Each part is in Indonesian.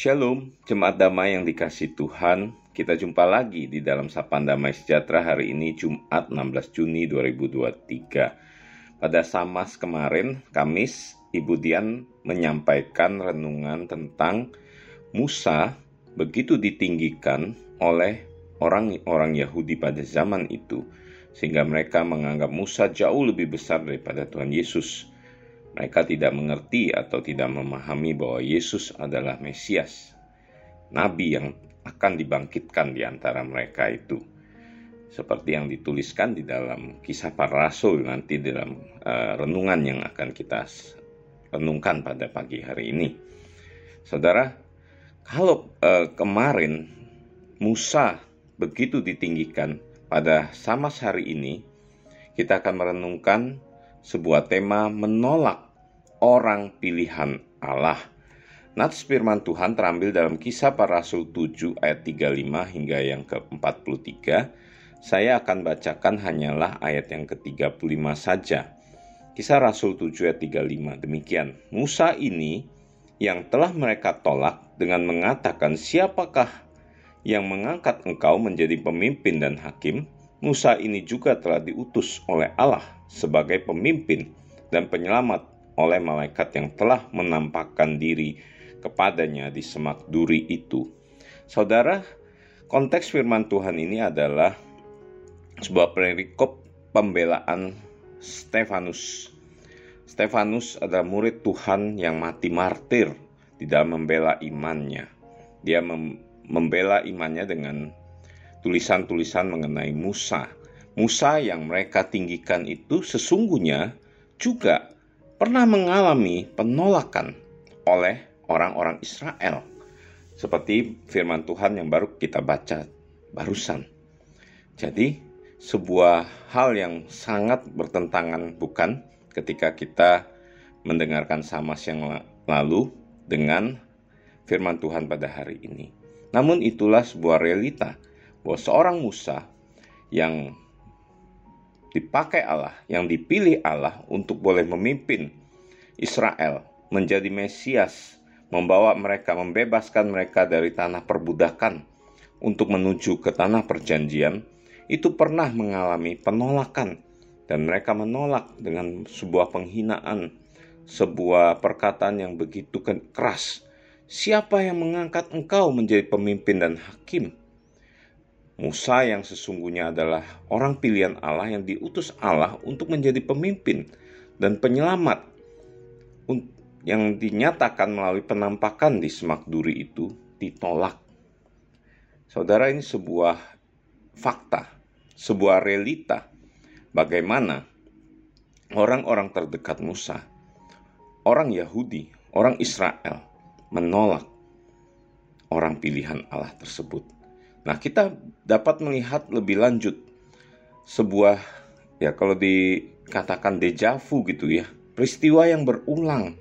Shalom, jemaat damai yang dikasih Tuhan. Kita jumpa lagi di dalam Sapaan Damai Sejahtera hari ini Jumat 16 Juni 2023. Pada Samas kemarin, Kamis, Ibu Dian menyampaikan renungan tentang Musa begitu ditinggikan oleh orang-orang Yahudi pada zaman itu sehingga mereka menganggap Musa jauh lebih besar daripada Tuhan Yesus. Mereka tidak mengerti atau tidak memahami bahwa Yesus adalah Mesias, nabi yang akan dibangkitkan di antara mereka itu. Seperti yang dituliskan di dalam kisah para rasul nanti dalam uh, renungan yang akan kita renungkan pada pagi hari ini. Saudara, kalau uh, kemarin Musa begitu ditinggikan pada sama hari ini, kita akan merenungkan sebuah tema menolak orang pilihan Allah. Nats firman Tuhan terambil dalam kisah para rasul 7 ayat 35 hingga yang ke-43. Saya akan bacakan hanyalah ayat yang ke-35 saja. Kisah Rasul 7 ayat 35 demikian. Musa ini yang telah mereka tolak dengan mengatakan siapakah yang mengangkat engkau menjadi pemimpin dan hakim, Musa ini juga telah diutus oleh Allah sebagai pemimpin dan penyelamat oleh malaikat yang telah menampakkan diri kepadanya di semak duri itu. Saudara, konteks firman Tuhan ini adalah sebuah perikop pembelaan Stefanus. Stefanus adalah murid Tuhan yang mati martir di dalam membela imannya. Dia mem membela imannya dengan tulisan-tulisan mengenai Musa. Musa yang mereka tinggikan itu sesungguhnya juga pernah mengalami penolakan oleh orang-orang Israel. Seperti firman Tuhan yang baru kita baca barusan. Jadi, sebuah hal yang sangat bertentangan bukan ketika kita mendengarkan Samas yang lalu dengan firman Tuhan pada hari ini. Namun itulah sebuah realita bahwa seorang Musa yang dipakai Allah, yang dipilih Allah untuk boleh memimpin Israel menjadi Mesias, membawa mereka, membebaskan mereka dari tanah perbudakan untuk menuju ke tanah perjanjian, itu pernah mengalami penolakan dan mereka menolak dengan sebuah penghinaan, sebuah perkataan yang begitu keras Siapa yang mengangkat engkau menjadi pemimpin dan hakim? Musa yang sesungguhnya adalah orang pilihan Allah yang diutus Allah untuk menjadi pemimpin dan penyelamat yang dinyatakan melalui penampakan di semak duri itu ditolak. Saudara ini sebuah fakta, sebuah realita bagaimana orang-orang terdekat Musa, orang Yahudi, orang Israel menolak orang pilihan Allah tersebut. Nah, kita dapat melihat lebih lanjut sebuah ya kalau dikatakan dejavu gitu ya, peristiwa yang berulang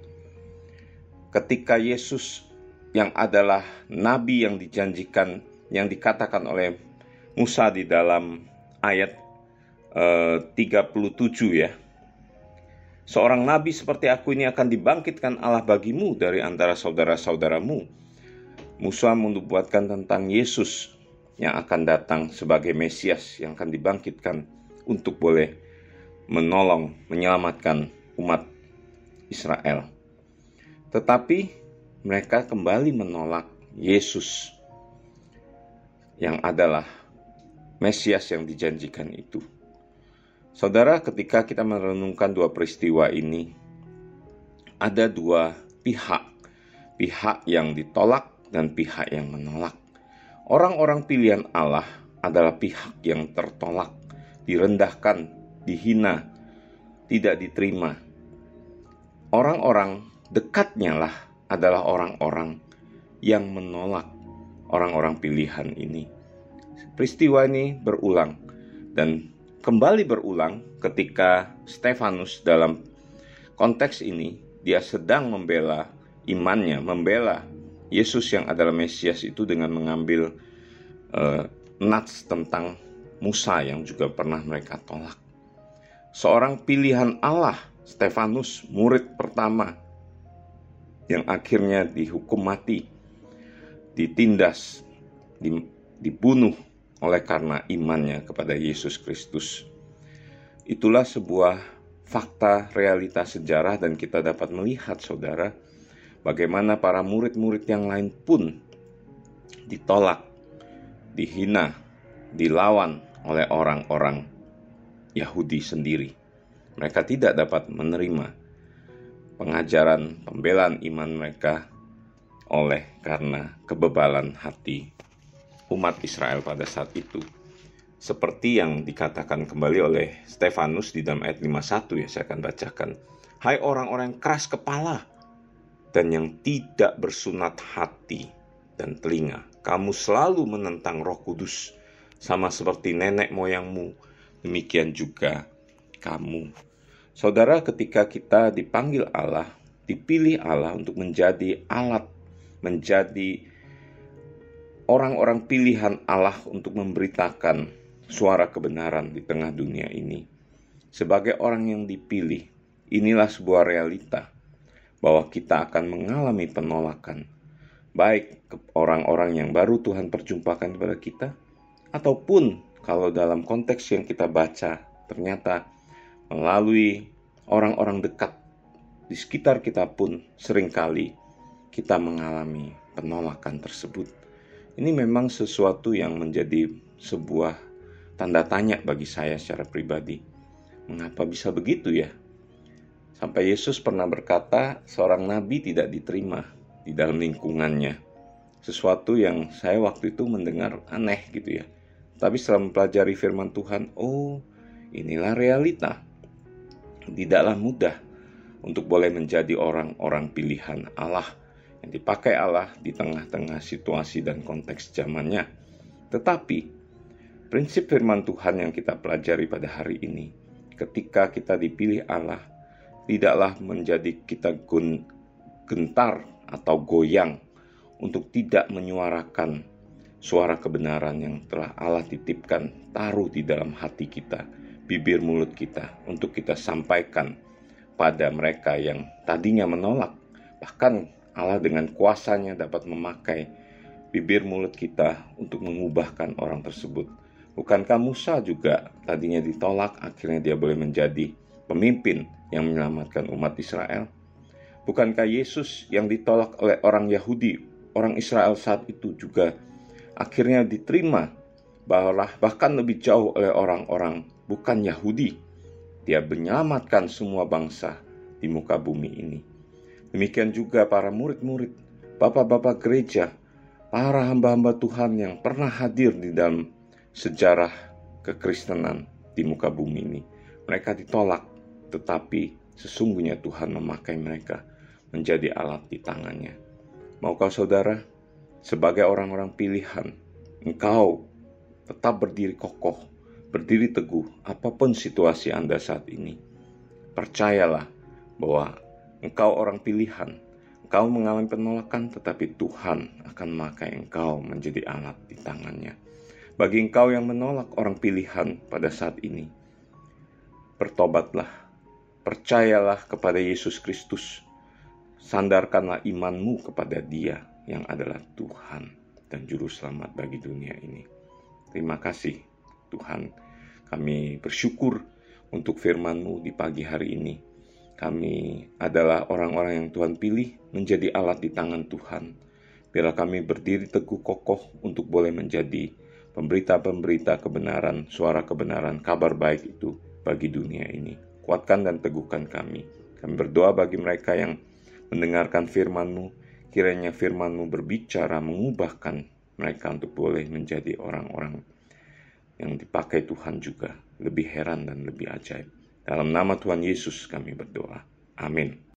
ketika Yesus yang adalah nabi yang dijanjikan yang dikatakan oleh Musa di dalam ayat eh, 37 ya Seorang nabi seperti aku ini akan dibangkitkan Allah bagimu dari antara saudara-saudaramu. Musa membuatkan tentang Yesus yang akan datang sebagai Mesias yang akan dibangkitkan untuk boleh menolong, menyelamatkan umat Israel. Tetapi mereka kembali menolak Yesus yang adalah Mesias yang dijanjikan itu. Saudara, ketika kita merenungkan dua peristiwa ini, ada dua pihak, pihak yang ditolak dan pihak yang menolak. Orang-orang pilihan Allah adalah pihak yang tertolak, direndahkan, dihina, tidak diterima. Orang-orang dekatnya lah adalah orang-orang yang menolak orang-orang pilihan ini. Peristiwa ini berulang dan kembali berulang ketika Stefanus dalam konteks ini dia sedang membela imannya, membela Yesus yang adalah Mesias itu dengan mengambil uh, nats tentang Musa yang juga pernah mereka tolak. Seorang pilihan Allah, Stefanus, murid pertama yang akhirnya dihukum mati. ditindas, dibunuh oleh karena imannya kepada Yesus Kristus. Itulah sebuah fakta realitas sejarah dan kita dapat melihat saudara bagaimana para murid-murid yang lain pun ditolak, dihina, dilawan oleh orang-orang Yahudi sendiri. Mereka tidak dapat menerima pengajaran pembelaan iman mereka oleh karena kebebalan hati umat Israel pada saat itu seperti yang dikatakan kembali oleh Stefanus di dalam ayat 51 ya saya akan bacakan. Hai orang-orang keras kepala dan yang tidak bersunat hati dan telinga. Kamu selalu menentang roh kudus sama seperti nenek moyangmu. Demikian juga kamu. Saudara ketika kita dipanggil Allah, dipilih Allah untuk menjadi alat, menjadi orang-orang pilihan Allah untuk memberitakan suara kebenaran di tengah dunia ini. Sebagai orang yang dipilih, inilah sebuah realita bahwa kita akan mengalami penolakan, baik orang-orang yang baru Tuhan perjumpakan kepada kita, ataupun kalau dalam konteks yang kita baca, ternyata melalui orang-orang dekat di sekitar kita pun sering kali kita mengalami penolakan tersebut. Ini memang sesuatu yang menjadi sebuah tanda tanya bagi saya secara pribadi. Mengapa bisa begitu ya? Sampai Yesus pernah berkata, seorang nabi tidak diterima di dalam lingkungannya. Sesuatu yang saya waktu itu mendengar aneh gitu ya. Tapi setelah mempelajari firman Tuhan, oh inilah realita. Tidaklah mudah untuk boleh menjadi orang-orang pilihan Allah yang dipakai Allah di tengah-tengah situasi dan konteks zamannya. Tetapi Prinsip firman Tuhan yang kita pelajari pada hari ini, ketika kita dipilih Allah, tidaklah menjadi kita gentar atau goyang untuk tidak menyuarakan suara kebenaran yang telah Allah titipkan taruh di dalam hati kita, bibir mulut kita untuk kita sampaikan pada mereka yang tadinya menolak. Bahkan Allah dengan kuasanya dapat memakai bibir mulut kita untuk mengubahkan orang tersebut Bukankah Musa juga tadinya ditolak, akhirnya dia boleh menjadi pemimpin yang menyelamatkan umat Israel? Bukankah Yesus yang ditolak oleh orang Yahudi, orang Israel saat itu juga akhirnya diterima bahwa bahkan lebih jauh oleh orang-orang bukan Yahudi. Dia menyelamatkan semua bangsa di muka bumi ini. Demikian juga para murid-murid, bapak-bapak gereja, para hamba-hamba Tuhan yang pernah hadir di dalam sejarah kekristenan di muka bumi ini. Mereka ditolak, tetapi sesungguhnya Tuhan memakai mereka menjadi alat di tangannya. Maukah saudara, sebagai orang-orang pilihan, engkau tetap berdiri kokoh, berdiri teguh, apa pun situasi Anda saat ini. Percayalah bahwa engkau orang pilihan, engkau mengalami penolakan, tetapi Tuhan akan memakai engkau menjadi alat di tangannya. Bagi engkau yang menolak orang pilihan pada saat ini, bertobatlah, percayalah kepada Yesus Kristus, sandarkanlah imanmu kepada Dia yang adalah Tuhan dan Juru Selamat bagi dunia ini. Terima kasih Tuhan, kami bersyukur untuk firman-Mu di pagi hari ini. Kami adalah orang-orang yang Tuhan pilih menjadi alat di tangan Tuhan. Biarlah kami berdiri teguh kokoh untuk boleh menjadi pemberita-pemberita kebenaran, suara kebenaran, kabar baik itu bagi dunia ini. Kuatkan dan teguhkan kami. Kami berdoa bagi mereka yang mendengarkan firman-Mu, kiranya firman-Mu berbicara, mengubahkan mereka untuk boleh menjadi orang-orang yang dipakai Tuhan juga, lebih heran dan lebih ajaib. Dalam nama Tuhan Yesus kami berdoa. Amin.